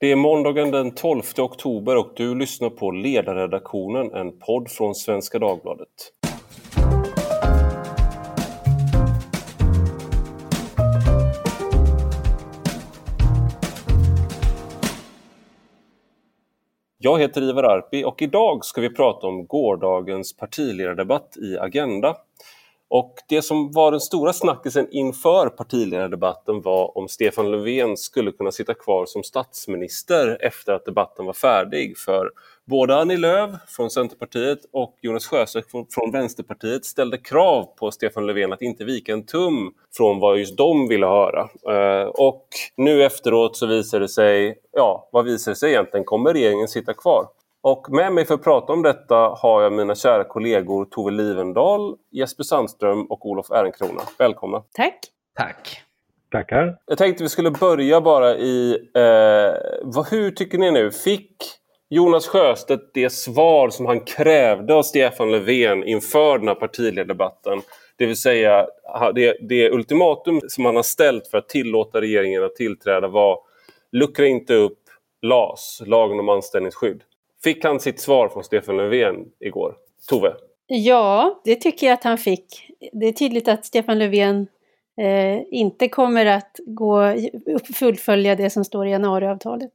Det är måndagen den 12 oktober och du lyssnar på Ledarredaktionen, en podd från Svenska Dagbladet. Jag heter Ivar Arpi och idag ska vi prata om gårdagens partiledardebatt i Agenda. Och det som var den stora snackisen inför partiledardebatten var om Stefan Löfven skulle kunna sitta kvar som statsminister efter att debatten var färdig. För både Annie Lööf från Centerpartiet och Jonas Sjöstedt från Vänsterpartiet ställde krav på Stefan Löfven att inte vika en tum från vad just de ville höra. Eh, och nu efteråt så visar det sig, ja vad visar det sig egentligen? Kommer regeringen sitta kvar? Och med mig för att prata om detta har jag mina kära kollegor Tove Livendal, Jesper Sandström och Olof Ehrenkrona. Välkomna! Tack! Tack! Tackar! Jag tänkte vi skulle börja bara i, eh, vad, hur tycker ni nu? Fick Jonas Sjöstedt det svar som han krävde av Stefan Löfven inför den här partiledardebatten? Det vill säga det, det ultimatum som han har ställt för att tillåta regeringen att tillträda var luckra inte upp LAS, lagen om anställningsskydd. Fick han sitt svar från Stefan Löfven igår? Tove? Ja, det tycker jag att han fick. Det är tydligt att Stefan Löfven eh, inte kommer att gå, fullfölja det som står i januariavtalet.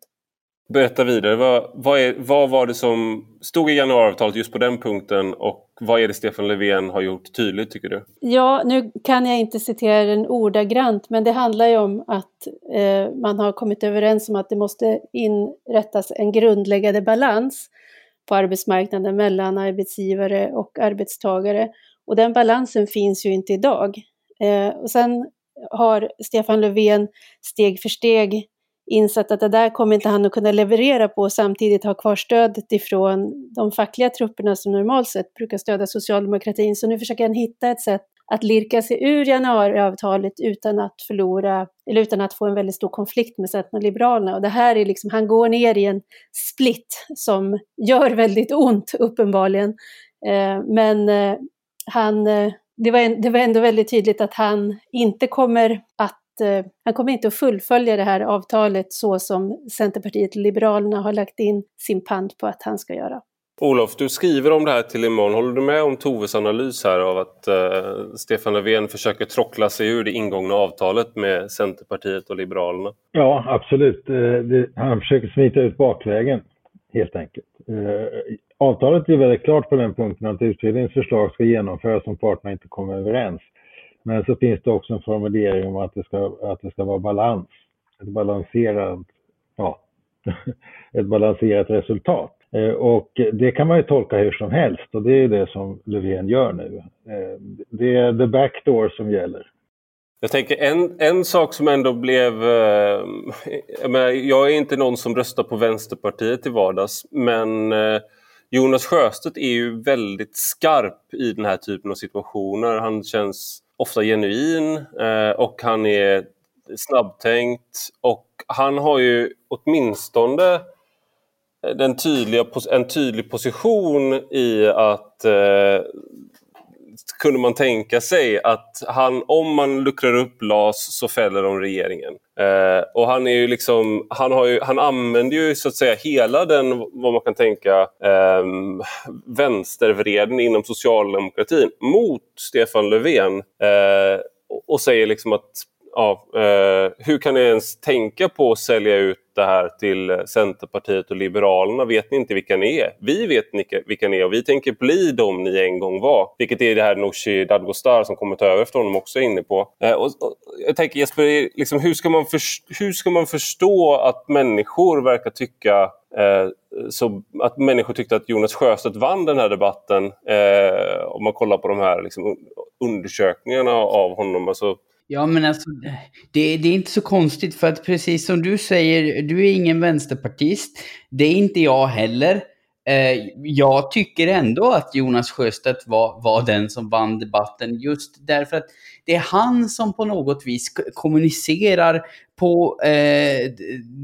Berätta vidare. Vad, vad, är, vad var det som stod i januariavtalet just på den punkten och vad är det Stefan Löfven har gjort tydligt tycker du? Ja, nu kan jag inte citera den ordagrant men det handlar ju om att eh, man har kommit överens om att det måste inrättas en grundläggande balans på arbetsmarknaden mellan arbetsgivare och arbetstagare. Och den balansen finns ju inte idag. Eh, och sen har Stefan Löfven steg för steg insett att det där kommer inte han att kunna leverera på och samtidigt ha kvar stödet ifrån de fackliga trupperna som normalt sett brukar stödja socialdemokratin. Så nu försöker han hitta ett sätt att lirka sig ur januariavtalet utan att förlora, eller utan att få en väldigt stor konflikt med Centern och Liberalerna. Och det här är liksom, han går ner i en split som gör väldigt ont uppenbarligen. Eh, men eh, han, eh, det, var, det var ändå väldigt tydligt att han inte kommer att eh, han kommer inte att fullfölja det här avtalet så som Centerpartiet Liberalerna har lagt in sin pant på att han ska göra. Olof, du skriver om det här till imorgon. Håller du med om Toves analys här av att eh, Stefan Löfven försöker trockla sig ur det ingångna avtalet med Centerpartiet och Liberalerna? Ja, absolut. Eh, det, han försöker smita ut bakvägen, helt enkelt. Eh, avtalet är väldigt klart på den punkten att utredningens förslag ska genomföras om parterna inte kommer överens. Men så finns det också en formulering om att det ska, att det ska vara balans. Ett balanserat, ja, ett balanserat resultat. Eh, och det kan man ju tolka hur som helst och det är det som Löfven gör nu. Eh, det är the backdoor som gäller. Jag tänker en, en sak som ändå blev... Eh, jag, jag är inte någon som röstar på Vänsterpartiet i vardags men Jonas Sjöstedt är ju väldigt skarp i den här typen av situationer. Han känns ofta genuin eh, och han är snabbtänkt och han har ju åtminstone den tydliga, en tydlig position i att eh, kunde man tänka sig att han, om man luckrar upp LAS så fäller de regeringen. Eh, och han är ju liksom, han, har ju, han använder ju så att säga hela den, vad man kan tänka, eh, vänstervreden inom socialdemokratin mot Stefan Löfven. Eh, och säger liksom att ja, eh, hur kan ni ens tänka på att sälja ut det här till Centerpartiet och Liberalerna? Vet ni inte vilka ni är? Vi vet vilka ni är och vi tänker bli de ni en gång var. Vilket är det här Nooshi Dadgostar som kommer ta över efter honom också är inne på. Eh, och, och, jag tänker Jesper, liksom, hur, ska man hur ska man förstå att människor verkar tycka eh, så att människor tyckte att Jonas Sjöstedt vann den här debatten eh, om man kollar på de här liksom, undersökningarna av honom. Alltså, Ja, men alltså, det, det, är inte så konstigt för att precis som du säger, du är ingen vänsterpartist. Det är inte jag heller. Eh, jag tycker ändå att Jonas Sjöstedt var, var den som vann debatten just därför att det är han som på något vis kommunicerar på eh,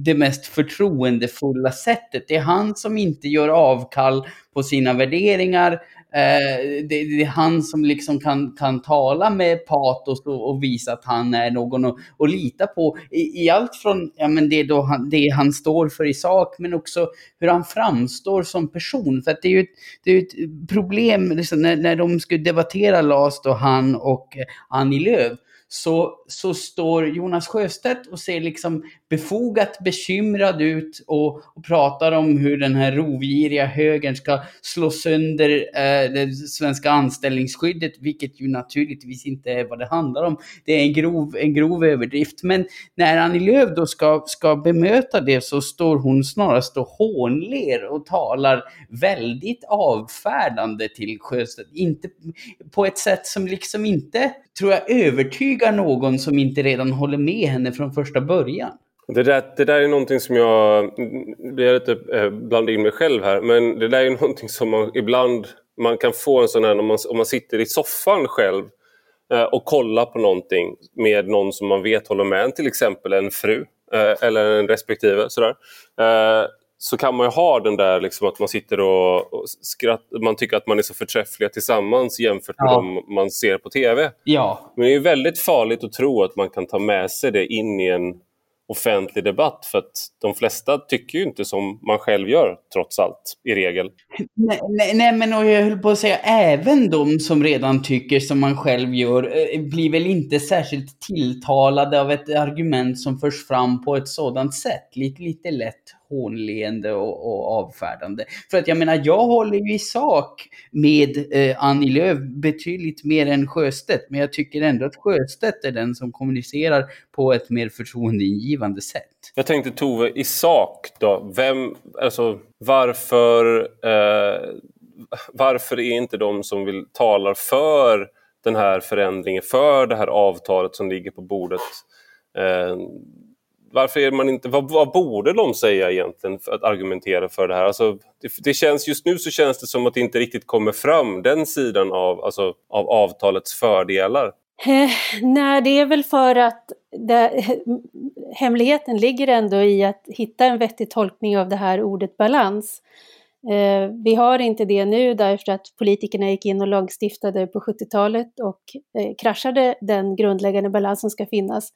det mest förtroendefulla sättet. Det är han som inte gör avkall på sina värderingar Eh, det, det, är han som liksom kan, kan tala med patos och, och visa att han är någon att, att lita på. I, I, allt från ja, men det, då han, det han står för i sak, men också hur han framstår som person. För att det är ju ett, det är ett problem liksom, när, när de skulle debattera Last och han och Annie Lööf så, så står Jonas Sjöstedt och ser liksom befogat bekymrad ut och, och pratar om hur den här rovgiriga högern ska slå sönder eh, det svenska anställningsskyddet, vilket ju naturligtvis inte är vad det handlar om. Det är en grov, en grov överdrift. Men när Annie Lööf då ska, ska bemöta det så står hon snarast och hånler och talar väldigt avfärdande till Sjöstedt. Inte på ett sätt som liksom inte, tror jag, övertygar någon som inte redan håller med henne från första början. Det där, det där är någonting som jag, jag lite eh, blandar blanda in mig själv här, men det där är någonting som man ibland man kan få en sån här om man, om man sitter i soffan själv eh, och kollar på någonting med någon som man vet håller med en, till exempel en fru eh, eller en respektive. Sådär. Eh, så kan man ju ha den där liksom att man sitter och, och skrattar, man tycker att man är så förträffliga tillsammans jämfört med ja. dem man ser på TV. Ja. Men det är väldigt farligt att tro att man kan ta med sig det in i en offentlig debatt för att de flesta tycker ju inte som man själv gör trots allt i regel. Nej, nej, nej men och jag höll på att säga även de som redan tycker som man själv gör eh, blir väl inte särskilt tilltalade av ett argument som förs fram på ett sådant sätt. Lite, lite lätt hånleende och, och avfärdande. För att jag menar, jag håller ju i sak med eh, Annie Lööf betydligt mer än Sjöstedt, men jag tycker ändå att Sjöstedt är den som kommunicerar på ett mer förtroendeingivande sätt. Jag tänkte Tove, i sak då, vem, alltså varför, eh, varför är inte de som vill talar för den här förändringen, för det här avtalet som ligger på bordet, eh, varför är man inte, vad, vad, borde de säga egentligen för att argumentera för det här? Alltså, det, det, känns, just nu så känns det som att det inte riktigt kommer fram, den sidan av, alltså, av avtalets fördelar. Eh, nej, det är väl för att det, hemligheten ligger ändå i att hitta en vettig tolkning av det här ordet balans. Eh, vi har inte det nu därför att politikerna gick in och lagstiftade på 70-talet och eh, kraschade den grundläggande balans som ska finnas.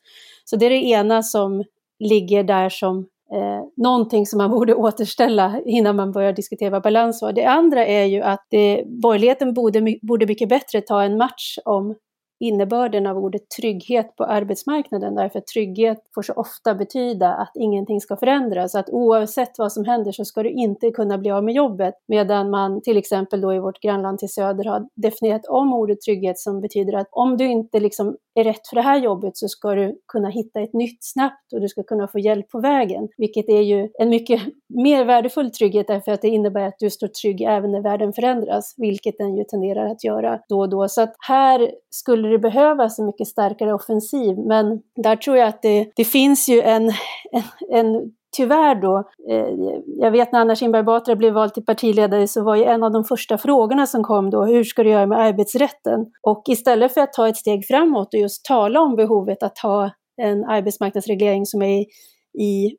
Så det är det ena som ligger där som eh, någonting som man borde återställa innan man börjar diskutera balans var. Det andra är ju att det, borgerligheten borde, borde mycket bättre ta en match om innebörden av ordet trygghet på arbetsmarknaden därför att trygghet får så ofta betyda att ingenting ska förändras, att oavsett vad som händer så ska du inte kunna bli av med jobbet medan man till exempel då i vårt grannland till söder har definierat om ordet trygghet som betyder att om du inte liksom är rätt för det här jobbet så ska du kunna hitta ett nytt snabbt och du ska kunna få hjälp på vägen, vilket är ju en mycket mer värdefull trygghet därför att det innebär att du står trygg även när världen förändras, vilket den ju tenderar att göra då och då. Så att här skulle det behövas en mycket starkare offensiv, men där tror jag att det, det finns ju en, en, en tyvärr då, eh, jag vet när Anna Kinberg Batra blev vald till partiledare så var ju en av de första frågorna som kom då, hur ska du göra med arbetsrätten? Och istället för att ta ett steg framåt och just tala om behovet att ha en arbetsmarknadsreglering som är i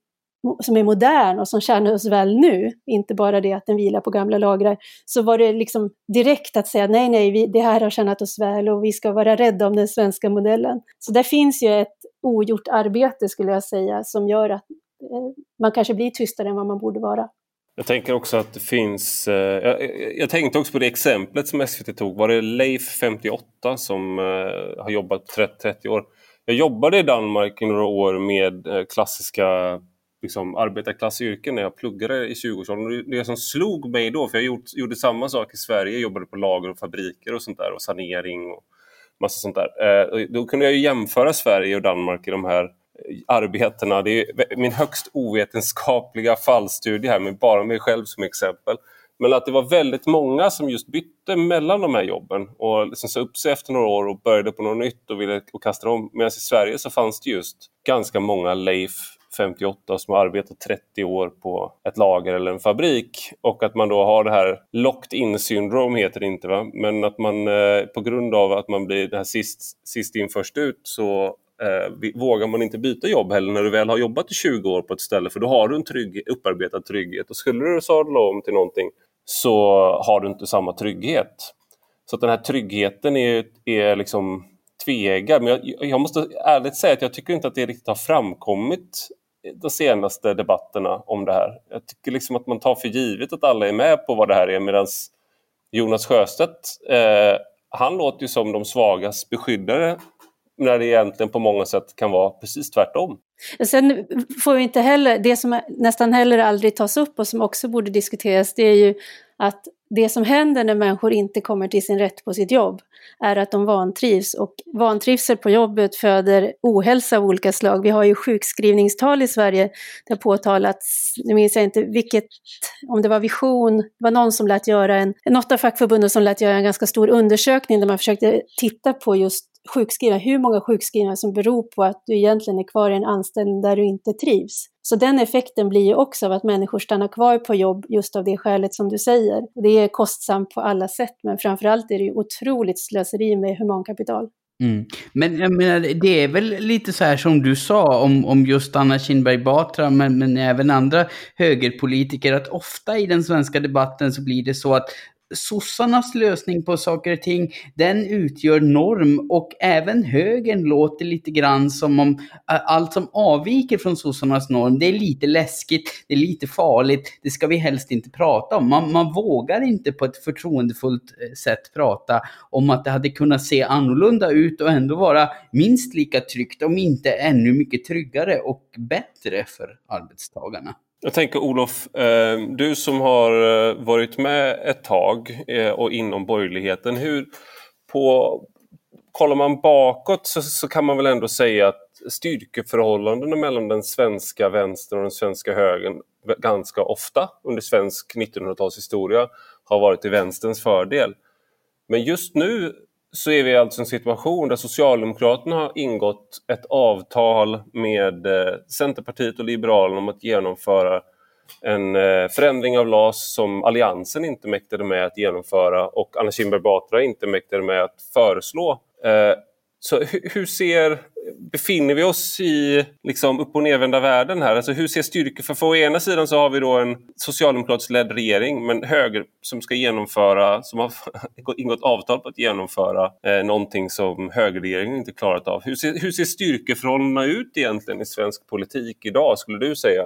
som är modern och som tjänar oss väl nu, inte bara det att den vilar på gamla lagrar, så var det liksom direkt att säga nej, nej, vi, det här har tjänat oss väl och vi ska vara rädda om den svenska modellen. Så där finns ju ett ogjort arbete skulle jag säga som gör att eh, man kanske blir tystare än vad man borde vara. Jag tänker också att det finns... Eh, jag, jag, tänkte också på det exemplet som SVT tog. Var det Leif, 58, som eh, har jobbat 30, 30 år? Jag jobbade i Danmark i några år med klassiska liksom, arbetarklassyrken när jag pluggade i 20-årsåldern. Det som slog mig då, för jag gjort, gjorde samma sak i Sverige, jag jobbade på lager och fabriker och sånt där och sanering och massa sånt där. Eh, då kunde jag ju jämföra Sverige och Danmark i de här eh, arbetena. Det är min högst ovetenskapliga fallstudie här med bara mig själv som exempel. Men att det var väldigt många som just bytte mellan de här jobben och liksom sa upp sig efter några år och började på något nytt och ville och kasta om. Medan i Sverige så fanns det just ganska många Leif 58 som har arbetat 30 år på ett lager eller en fabrik och att man då har det här locked in syndrom heter det inte va? men att man eh, på grund av att man blir det här sist, sist in först ut så eh, vågar man inte byta jobb heller när du väl har jobbat i 20 år på ett ställe för då har du en trygg, upparbetad trygghet och skulle du sadla om till någonting så har du inte samma trygghet. Så att den här tryggheten är, är liksom tvegar. Men jag, jag, måste ärligt säga att jag tycker inte att det riktigt har framkommit de senaste debatterna om det här. Jag tycker liksom att man tar för givet att alla är med på vad det här är medan Jonas Sjöstedt, eh, han låter ju som de svagas beskyddare när det egentligen på många sätt kan vara precis tvärtom. Sen får vi inte heller, det som nästan heller aldrig tas upp och som också borde diskuteras, det är ju att det som händer när människor inte kommer till sin rätt på sitt jobb är att de vantrivs och vantrivsel på jobbet föder ohälsa av olika slag. Vi har ju sjukskrivningstal i Sverige. Det har påtalats, nu minns jag inte vilket, om det var Vision, det var någon som lät göra en, något av fackförbunden som lät göra en ganska stor undersökning där man försökte titta på just sjukskrivningar, hur många sjukskrivningar som beror på att du egentligen är kvar i en anställning där du inte trivs. Så den effekten blir ju också av att människor stannar kvar på jobb just av det skälet som du säger. Det är kostsamt på alla sätt, men framförallt är det ju otroligt slöseri med humankapital. Mm. Men jag menar, det är väl lite så här som du sa om, om just Anna Kinberg Batra, men, men även andra högerpolitiker, att ofta i den svenska debatten så blir det så att sossarnas lösning på saker och ting, den utgör norm och även högern låter lite grann som om allt som avviker från sossarnas norm, det är lite läskigt, det är lite farligt, det ska vi helst inte prata om. Man, man vågar inte på ett förtroendefullt eh, sätt prata om att det hade kunnat se annorlunda ut och ändå vara minst lika tryggt, om inte ännu mycket tryggare och bättre för arbetstagarna. Jag tänker Olof, eh, du som har eh, varit med ett tag eh, och inom borgerligheten. Hur på, kollar man bakåt så, så kan man väl ändå säga att styrkeförhållandena mellan den svenska vänstern och den svenska högern ganska ofta under svensk 1900-talshistoria har varit till vänsterns fördel. Men just nu så är vi alltså i en situation där Socialdemokraterna har ingått ett avtal med eh, Centerpartiet och Liberalerna om att genomföra en eh, förändring av LAS som Alliansen inte mäktade med att genomföra och Anna Kinberg Batra inte mäktade med att föreslå. Eh, så hur ser, befinner vi oss i liksom upp och nervända världen här? Alltså hur ser styrkor, För, för å ena sidan så har vi då en socialdemokratiskt ledd regering, men höger som ska genomföra, som har ingått avtal på att genomföra eh, någonting som högerregeringen inte klarat av. Hur ser, hur ser styrkeförhållandena ut egentligen i svensk politik idag, skulle du säga?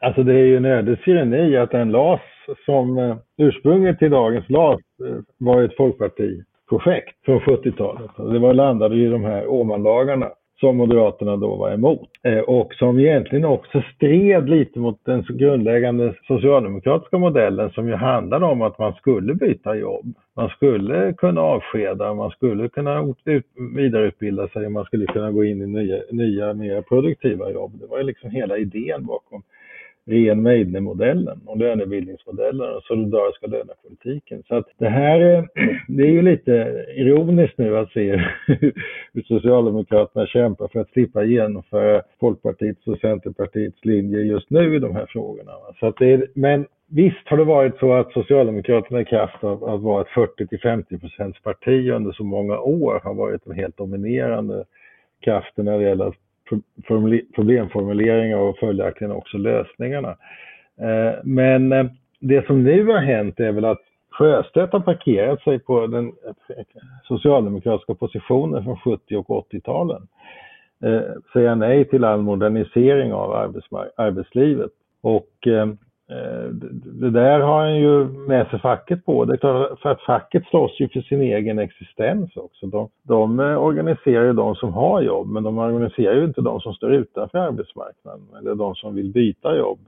Alltså det är ju en ödesironi att en LAS som eh, ursprunget till dagens LAS eh, var ett folkparti projekt från 70-talet. Det var landade i de här Åmanlagarna som Moderaterna då var emot eh, och som egentligen också stred lite mot den grundläggande socialdemokratiska modellen som ju handlade om att man skulle byta jobb. Man skulle kunna avskeda, man skulle kunna vidareutbilda sig, och man skulle kunna gå in i nya, nya mer produktiva jobb. Det var ju liksom hela idén bakom ren Meidner-modellen och lönebildningsmodellen och solidariska lönepolitiken. Så att det här det är ju lite ironiskt nu att se hur Socialdemokraterna kämpar för att slippa genomföra Folkpartiets och Centerpartiets linje just nu i de här frågorna. Så att det är, men visst har det varit så att Socialdemokraterna i kraft av att vara ett 40 till 50 parti under så många år har varit den helt dominerande kraften när det gäller att problemformuleringar och följaktligen också lösningarna. Eh, men eh, det som nu har hänt är väl att Sjöstedt har parkerat sig på den eh, socialdemokratiska positionen från 70 och 80-talen. Säga nej till all modernisering av arbetslivet. Och Eh, det där har han ju med sig facket på. Det är klart, för att facket slåss ju för sin egen existens också. De, de eh, organiserar ju de som har jobb, men de organiserar ju inte de som står utanför arbetsmarknaden eller de som vill byta jobb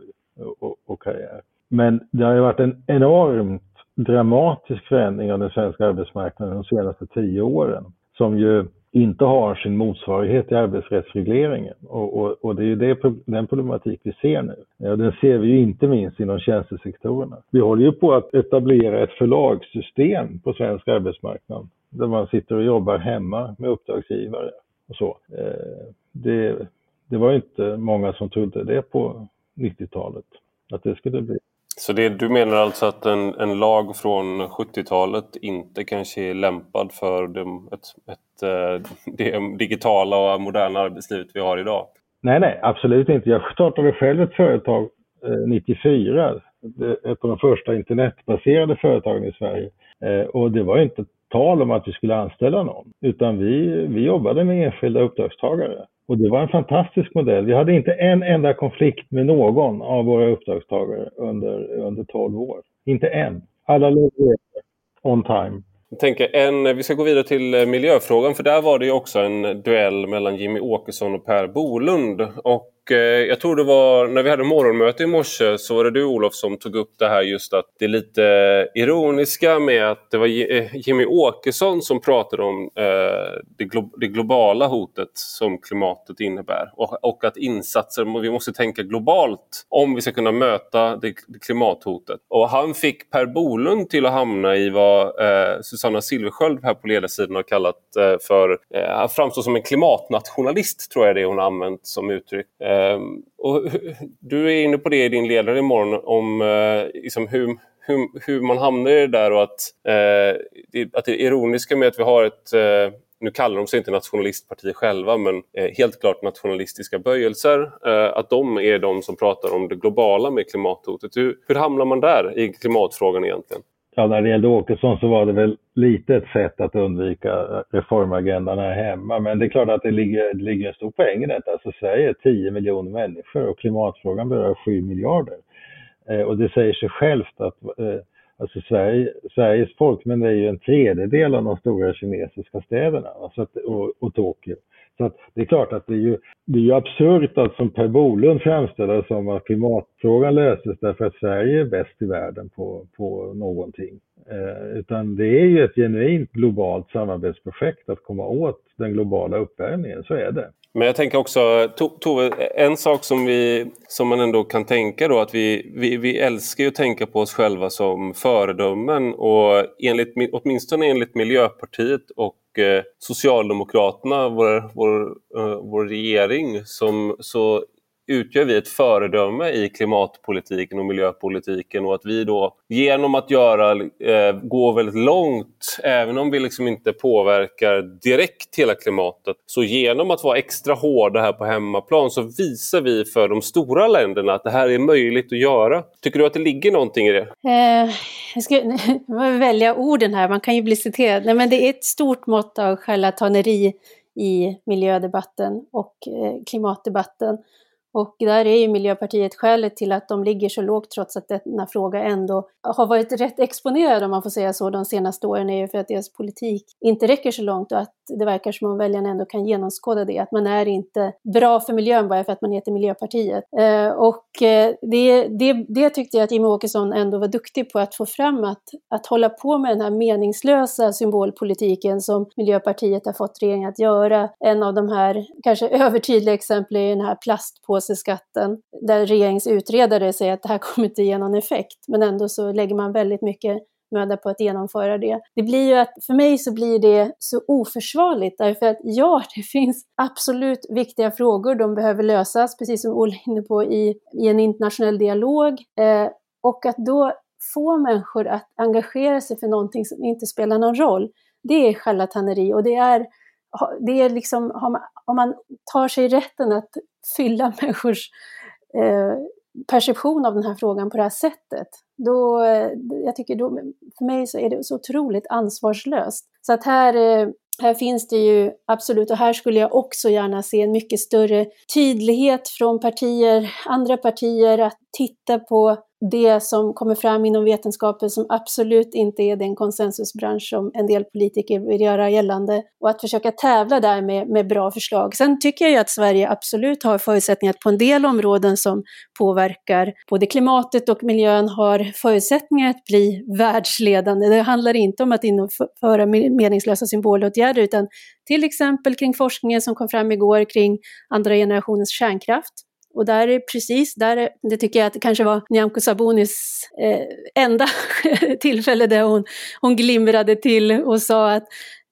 och, och karriär. Men det har ju varit en enormt dramatisk förändring av den svenska arbetsmarknaden de senaste tio åren som ju inte har sin motsvarighet i arbetsrättsregleringen. Och, och, och det är ju det, den problematik vi ser nu. Ja, den ser vi ju inte minst inom tjänstesektorerna. Vi håller ju på att etablera ett förlagssystem på svensk arbetsmarknad där man sitter och jobbar hemma med uppdragsgivare och så. Eh, det, det var inte många som trodde det på 90-talet, att det skulle bli. Så det, du menar alltså att en, en lag från 70-talet inte kanske är lämpad för det, ett, ett, eh, det digitala och moderna arbetslivet vi har idag? Nej, nej, absolut inte. Jag startade själv ett företag eh, 94, ett av de första internetbaserade företagen i Sverige. Eh, och det var inte tal om att vi skulle anställa någon, utan vi, vi jobbade med enskilda uppdragstagare. Och det var en fantastisk modell. Vi hade inte en enda konflikt med någon av våra uppdragstagare under, under 12 år. Inte en. Alla levererade on time. Jag tänker en, vi ska gå vidare till eh, miljöfrågan för där var det ju också en duell mellan Jimmy Åkesson och Per Bolund. Och Eh, jag tror det var när vi hade morgonmöte i morse så var det du Olof som tog upp det här just att det är lite ironiska med att det var eh, Jimmy Åkesson som pratade om eh, det, globala hotet som klimatet innebär och, att insatser, vi måste tänka globalt om vi ska kunna möta det, klimathotet. Och han fick Per Bolund till att hamna i vad Susanna Silversköld här på ledarsidan har kallat för, han att framstå som en klimatnationalist tror jag det hon har använt som uttryck. Ehm, och du är inne på det i din ledare imorgon om eh, liksom hur, hur, hur, man hamnar i det där och att, eh, att det ironiska med att vi har ett eh, nu kallar de sig inte nationalistparti själva, men eh, helt klart nationalistiska böjelser. Eh, att de är de som pratar om det globala med klimathotet. Hur, hur hamnar man där i klimatfrågan egentligen? Ja, när det gällde Åkesson så var det väl lite ett sätt att undvika reformagendan här hemma. Men det är klart att det ligger, det ligger en stor poäng i detta. Alltså Sverige är 10 miljoner människor och klimatfrågan berör 7 miljarder. Eh, och det säger sig självt att eh, alltså Sverige, Sveriges folkmängd är ju en tredjedel av de stora kinesiska städerna alltså att, och, och Tokyo. Så att det är klart att det är ju, det är ju absurt att som Per Bolund framställer det som att klimatfrågan löses därför att Sverige är bäst i världen på, på någonting. Eh, utan det är ju ett genuint globalt samarbetsprojekt att komma åt den globala uppvärmningen, så är det. Men jag tänker också, Tove, en sak som, vi, som man ändå kan tänka då att vi, vi, vi älskar ju att tänka på oss själva som föredömen och enligt, åtminstone enligt Miljöpartiet och Eh, Socialdemokraterna, vår, vår, eh, vår regering, som, så utgör vi ett föredöme i klimatpolitiken och miljöpolitiken och att vi då genom att göra, eh, gå väldigt långt, även om vi liksom inte påverkar direkt hela klimatet, så genom att vara extra hårda här på hemmaplan så visar vi för de stora länderna att det här är möjligt att göra. Tycker du att det ligger någonting i det? Eh, jag ska välja orden här, man kan ju bli citerad. Nej, men det är ett stort mått av charlataneri i miljödebatten och eh, klimatdebatten. Och där är ju Miljöpartiet skälet till att de ligger så lågt trots att denna fråga ändå har varit rätt exponerad om man får säga så de senaste åren är ju för att deras politik inte räcker så långt och att det verkar som om väljarna ändå kan genomskåda det, att man är inte bra för miljön bara för att man heter Miljöpartiet. Eh, och eh, det, det, det tyckte jag att Jimmie Åkesson ändå var duktig på att få fram, att, att hålla på med den här meningslösa symbolpolitiken som Miljöpartiet har fått regeringen att göra. En av de här kanske övertydliga exemplen är den här plastpåseskatten, där regeringens utredare säger att det här kommer inte ge någon effekt, men ändå så lägger man väldigt mycket möda på att genomföra det. Det blir ju att, för mig så blir det så oförsvarligt därför att ja, det finns absolut viktiga frågor, de behöver lösas, precis som Olle är inne på, i, i en internationell dialog. Eh, och att då få människor att engagera sig för någonting som inte spelar någon roll, det är charlataneri och det är, det är liksom, om man tar sig rätten att fylla människors eh, perception av den här frågan på det här sättet, då, eh, jag tycker då, för mig så är det så otroligt ansvarslöst. Så att här, eh, här finns det ju absolut, och här skulle jag också gärna se en mycket större tydlighet från partier, andra partier, att titta på det som kommer fram inom vetenskapen som absolut inte är den konsensusbransch som en del politiker vill göra gällande och att försöka tävla där med, med bra förslag. Sen tycker jag ju att Sverige absolut har förutsättningar att på en del områden som påverkar både klimatet och miljön har förutsättningar att bli världsledande. Det handlar inte om att införa meningslösa symbolåtgärder utan till exempel kring forskningen som kom fram igår kring andra generationens kärnkraft och där är precis, där, det tycker jag att det kanske var Nyamko Sabunis eh, enda tillfälle där hon, hon glimrade till och sa att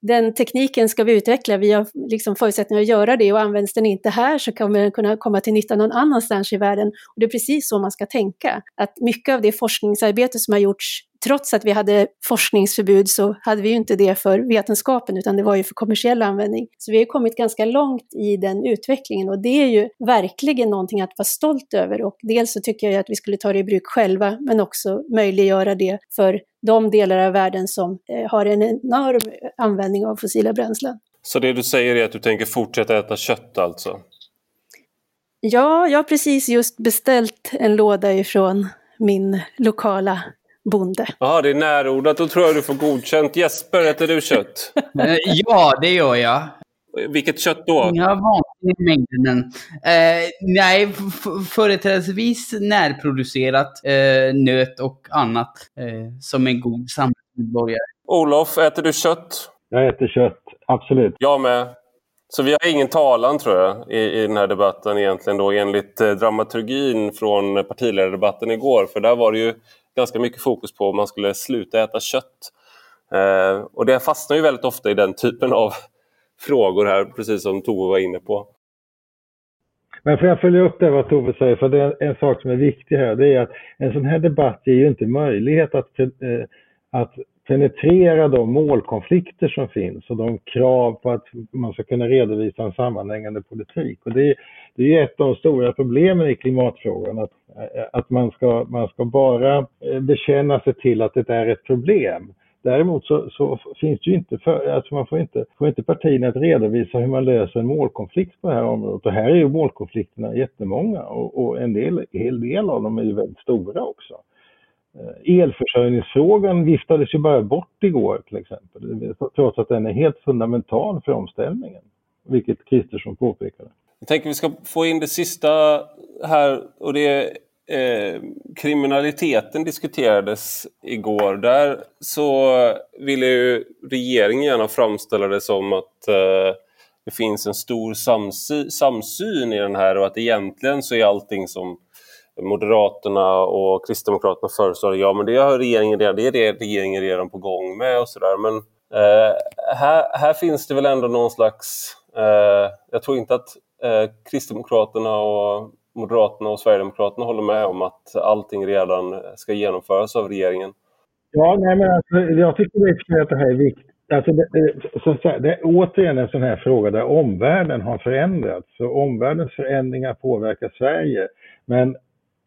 den tekniken ska vi utveckla, vi har liksom förutsättningar att göra det och används den inte här så kommer den kunna komma till nytta någon annanstans i världen. Och det är precis så man ska tänka, att mycket av det forskningsarbete som har gjorts trots att vi hade forskningsförbud så hade vi ju inte det för vetenskapen utan det var ju för kommersiell användning. Så vi har kommit ganska långt i den utvecklingen och det är ju verkligen någonting att vara stolt över och dels så tycker jag att vi skulle ta det i bruk själva men också möjliggöra det för de delar av världen som eh, har en enorm användning av fossila bränslen. Så det du säger är att du tänker fortsätta äta kött alltså? Ja, jag har precis just beställt en låda ifrån min lokala bonde. Ja, det är närodlat. Då tror jag du får godkänt. Jesper, äter du kött? Eh, ja, det gör jag. Vilket kött då? Inga vanliga mängden. Eh, nej, företrädesvis närproducerat eh, nöt och annat eh, som en god samhällsmedborgare. Olof, äter du kött? Jag äter kött, absolut. Jag med. Så vi har ingen talan tror jag i, i den här debatten egentligen då enligt eh, dramaturgin från partiledardebatten igår. För där var det ju ganska mycket fokus på om man skulle sluta äta kött. Eh, och det fastnar ju väldigt ofta i den typen av frågor här, precis som Tove var inne på. Men får jag följa upp det vad Tove säger, för det är en, sak som är viktig här, det är att en sån här debatt ger ju inte möjlighet att, eh, att penetrera de målkonflikter som finns och de krav på att man ska kunna redovisa en sammanhängande politik. Och det, är, det är ett av de stora problemen i klimatfrågan, att, att man, ska, man ska bara eh, bekänna sig till att det är ett problem. Däremot så, så, finns det ju inte, för, alltså man får inte, får inte partierna att redovisa hur man löser en målkonflikt på det här området. Och här är ju målkonflikterna jättemånga och, och en del, en hel del av dem är ju väldigt stora också. Eh, elförsörjningsfrågan viftades ju bara bort igår till exempel, trots att den är helt fundamental för omställningen, vilket Kristersson påpekade. Jag tänker vi ska få in det sista här och det är eh, kriminaliteten diskuterades igår. Där så ville ju regeringen gärna framställa det som att eh, det finns en stor samsy samsyn i den här och att egentligen så är allting som Moderaterna och Kristdemokraterna föreslår, ja men det har regeringen redan, det är det regeringen redan på gång med och sådär. Men eh, här, här finns det väl ändå någon slags, eh, jag tror inte att eh, Kristdemokraterna och Moderaterna och Sverigedemokraterna håller med om att allting redan ska genomföras av regeringen. Ja, nej men alltså, jag tycker att det här är viktigt. Alltså det, så, det är återigen en sån här fråga där omvärlden har förändrats. Så omvärldens förändringar påverkar Sverige. Men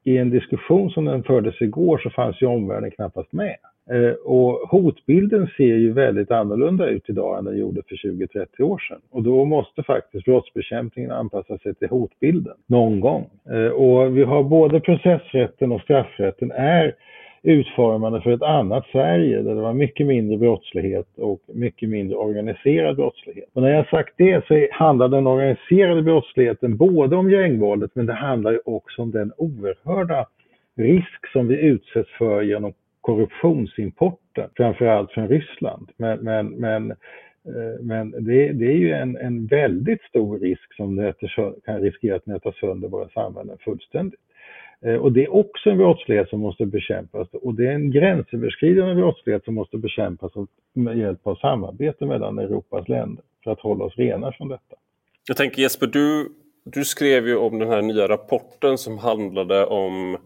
i en diskussion som den fördes igår så fanns ju omvärlden knappast med. Eh, och hotbilden ser ju väldigt annorlunda ut idag än den gjorde för 20-30 år sedan. Och då måste faktiskt brottsbekämpningen anpassa sig till hotbilden någon gång. Eh, och vi har både processrätten och straffrätten är utformade för ett annat Sverige där det var mycket mindre brottslighet och mycket mindre organiserad brottslighet. Och när jag sagt det så handlar den organiserade brottsligheten både om gängvåldet men det handlar ju också om den oerhörda risk som vi utsätts för genom korruptionsimporten, framförallt från Ryssland. Men, men, men, Eh, men det, det, är ju en, en väldigt stor risk som nöter, kan riskera att nöta sönder våra samhällen fullständigt. Eh, och det är också en brottslighet som måste bekämpas och det är en gränsöverskridande brottslighet som måste bekämpas med hjälp av samarbete mellan Europas länder för att hålla oss rena från detta. Jag tänker Jesper, du, du skrev ju om den här nya rapporten som handlade om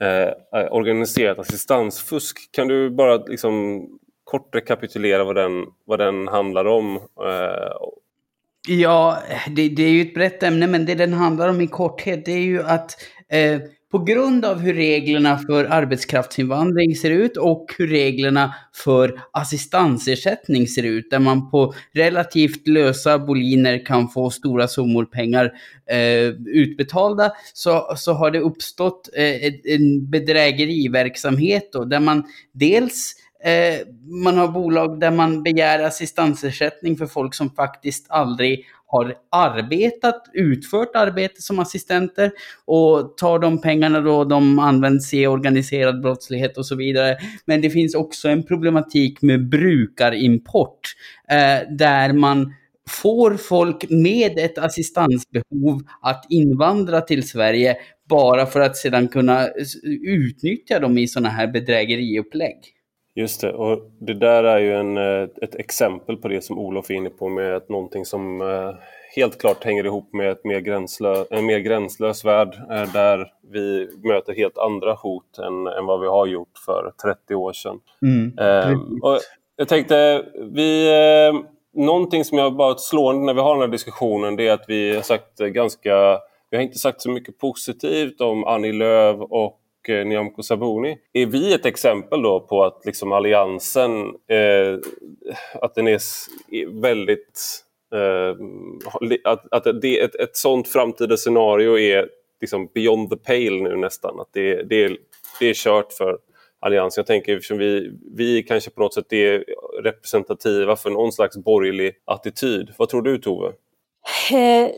eh, organiserat assistansfusk. Kan du bara liksom kort rekapitulera vad den, vad den handlar om? Eh, Ja, det, det, är ju ett brett ämne, men det den handlar om i korthet det är ju att eh, på grund av hur reglerna för arbetskraftsinvandring ser ut och hur reglerna för assistansersättning ser ut, där man på relativt lösa boliner kan få stora summor pengar eh, utbetalda, så, så har det uppstått eh, en bedrägeriverksamhet då, där man dels Eh, Eh, man har bolag där man begär assistansersättning för folk som faktiskt aldrig har arbetat, utfört arbete som assistenter och tar de pengarna då de används i organiserad brottslighet och så vidare. Men det finns också en problematik med brukarimport eh, där man får folk med ett assistansbehov att invandra till Sverige bara för att sedan kunna utnyttja dem i sådana här bedrägeriupplägg. Just det, och det där är ju en, eh, ett exempel på det som Olof är inne på med att någonting som eh, helt klart hänger ihop med ett mer gränslö, en mer gränslös värld eh, där vi möter helt andra hot än, än vad vi har gjort för 30 år sedan. Mm, eh, och jag tänkte, vi, någonting som jag bara slående när vi har den här diskussionen det är att vi har sagt ganska, vi har inte sagt så mycket positivt om Annie Lööf och eh, Nyamko Sabuni. Är vi ett exempel då på att liksom alliansen, eh, att den är väldigt Eh, att, att det, ett, ett sånt framtida scenario är liksom beyond the pale nu nästan. Att det, det, är, det är kört för Alliansen. Jag tänker eftersom vi, vi kanske på något sätt är representativa för någon slags borgerlig attityd. Vad tror du Tove? Eh,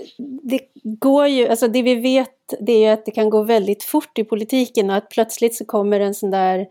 det går ju, alltså det vi vet det är att det kan gå väldigt fort i politiken och att plötsligt så kommer en sån där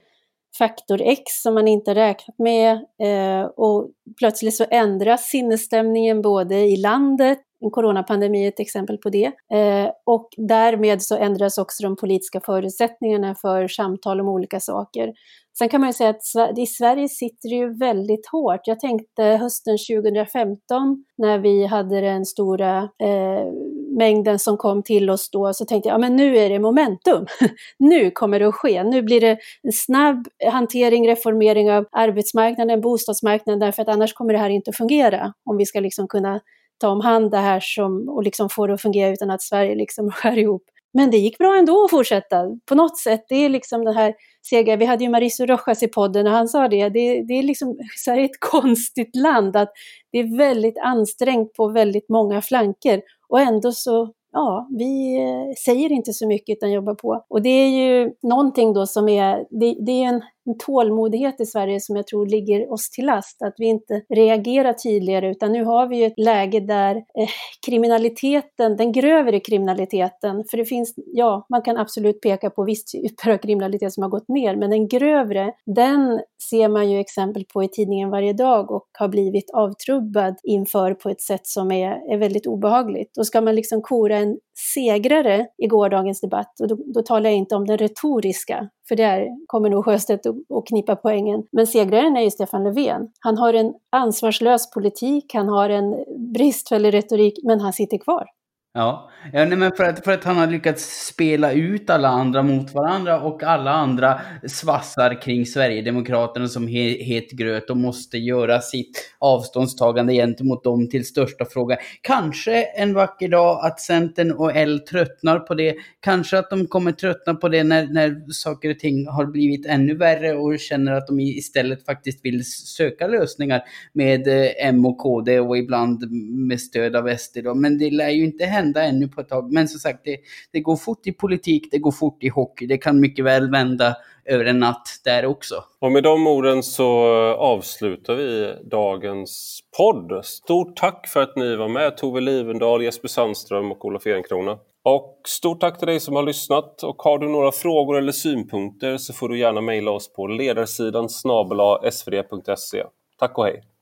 faktor X som man inte räknat med eh, och plötsligt så ändras sinnesstämningen både i landet, en coronapandemi är ett exempel på det, eh, och därmed så ändras också de politiska förutsättningarna för samtal om olika saker. Sen kan man ju säga att i Sverige sitter det ju väldigt hårt. Jag tänkte hösten 2015 när vi hade den stora eh, mängden som kom till oss då, så tänkte jag, ja men nu är det momentum. nu kommer det att ske. Nu blir det en snabb hantering, reformering av arbetsmarknaden, bostadsmarknaden, därför att annars kommer det här inte att fungera. Om vi ska liksom kunna ta om hand det här som, och liksom få det att fungera utan att Sverige liksom skär ihop. Men det gick bra ändå att fortsätta. På något sätt, det är liksom den här sega, Vi hade ju Mauricio Rojas i podden och han sa det, det, det är liksom, Sverige är ett konstigt land, att det är väldigt ansträngt på väldigt många flanker och ändå så ja, vi eh, säger inte så mycket utan jobbar på. Och det är ju någonting då som är, det, det är en en tålmodighet i Sverige som jag tror ligger oss till last, att vi inte reagerar tydligare, utan nu har vi ju ett läge där eh, kriminaliteten, den grövre kriminaliteten, för det finns, ja, man kan absolut peka på viss typer av kriminalitet som har gått ner, men den grövre, den ser man ju exempel på i tidningen varje dag och har blivit avtrubbad inför på ett sätt som är, är väldigt obehagligt. Och ska man liksom kora en segrare i gårdagens debatt, och då, då talar jag inte om den retoriska, för där kommer nog Sjöstedt att knipa poängen. Men segraren är ju Stefan Löfven. Han har en ansvarslös politik, han har en bristfällig retorik, men han sitter kvar. Ja, ja nej, men för, att, för att han har lyckats spela ut alla andra mot varandra och alla andra svassar kring Sverigedemokraterna som he, het gröt och måste göra sitt avståndstagande gentemot dem till största fråga. Kanske en vacker dag att Centern och L tröttnar på det. Kanske att de kommer tröttna på det när, när saker och ting har blivit ännu värre och känner att de istället faktiskt vill söka lösningar med eh, M och KD och ibland med stöd av SD. Då. Men det lär ju inte hända vända ännu på ett tag. Men som sagt, det, det går fort i politik, det går fort i hockey. Det kan mycket väl vända över en natt där också. Och med de orden så avslutar vi dagens podd. Stort tack för att ni var med, Tove Livendal, Jesper Sandström och Olof Ehrenkrona. Och stort tack till dig som har lyssnat och har du några frågor eller synpunkter så får du gärna mejla oss på ledarsidan svd.se. Tack och hej!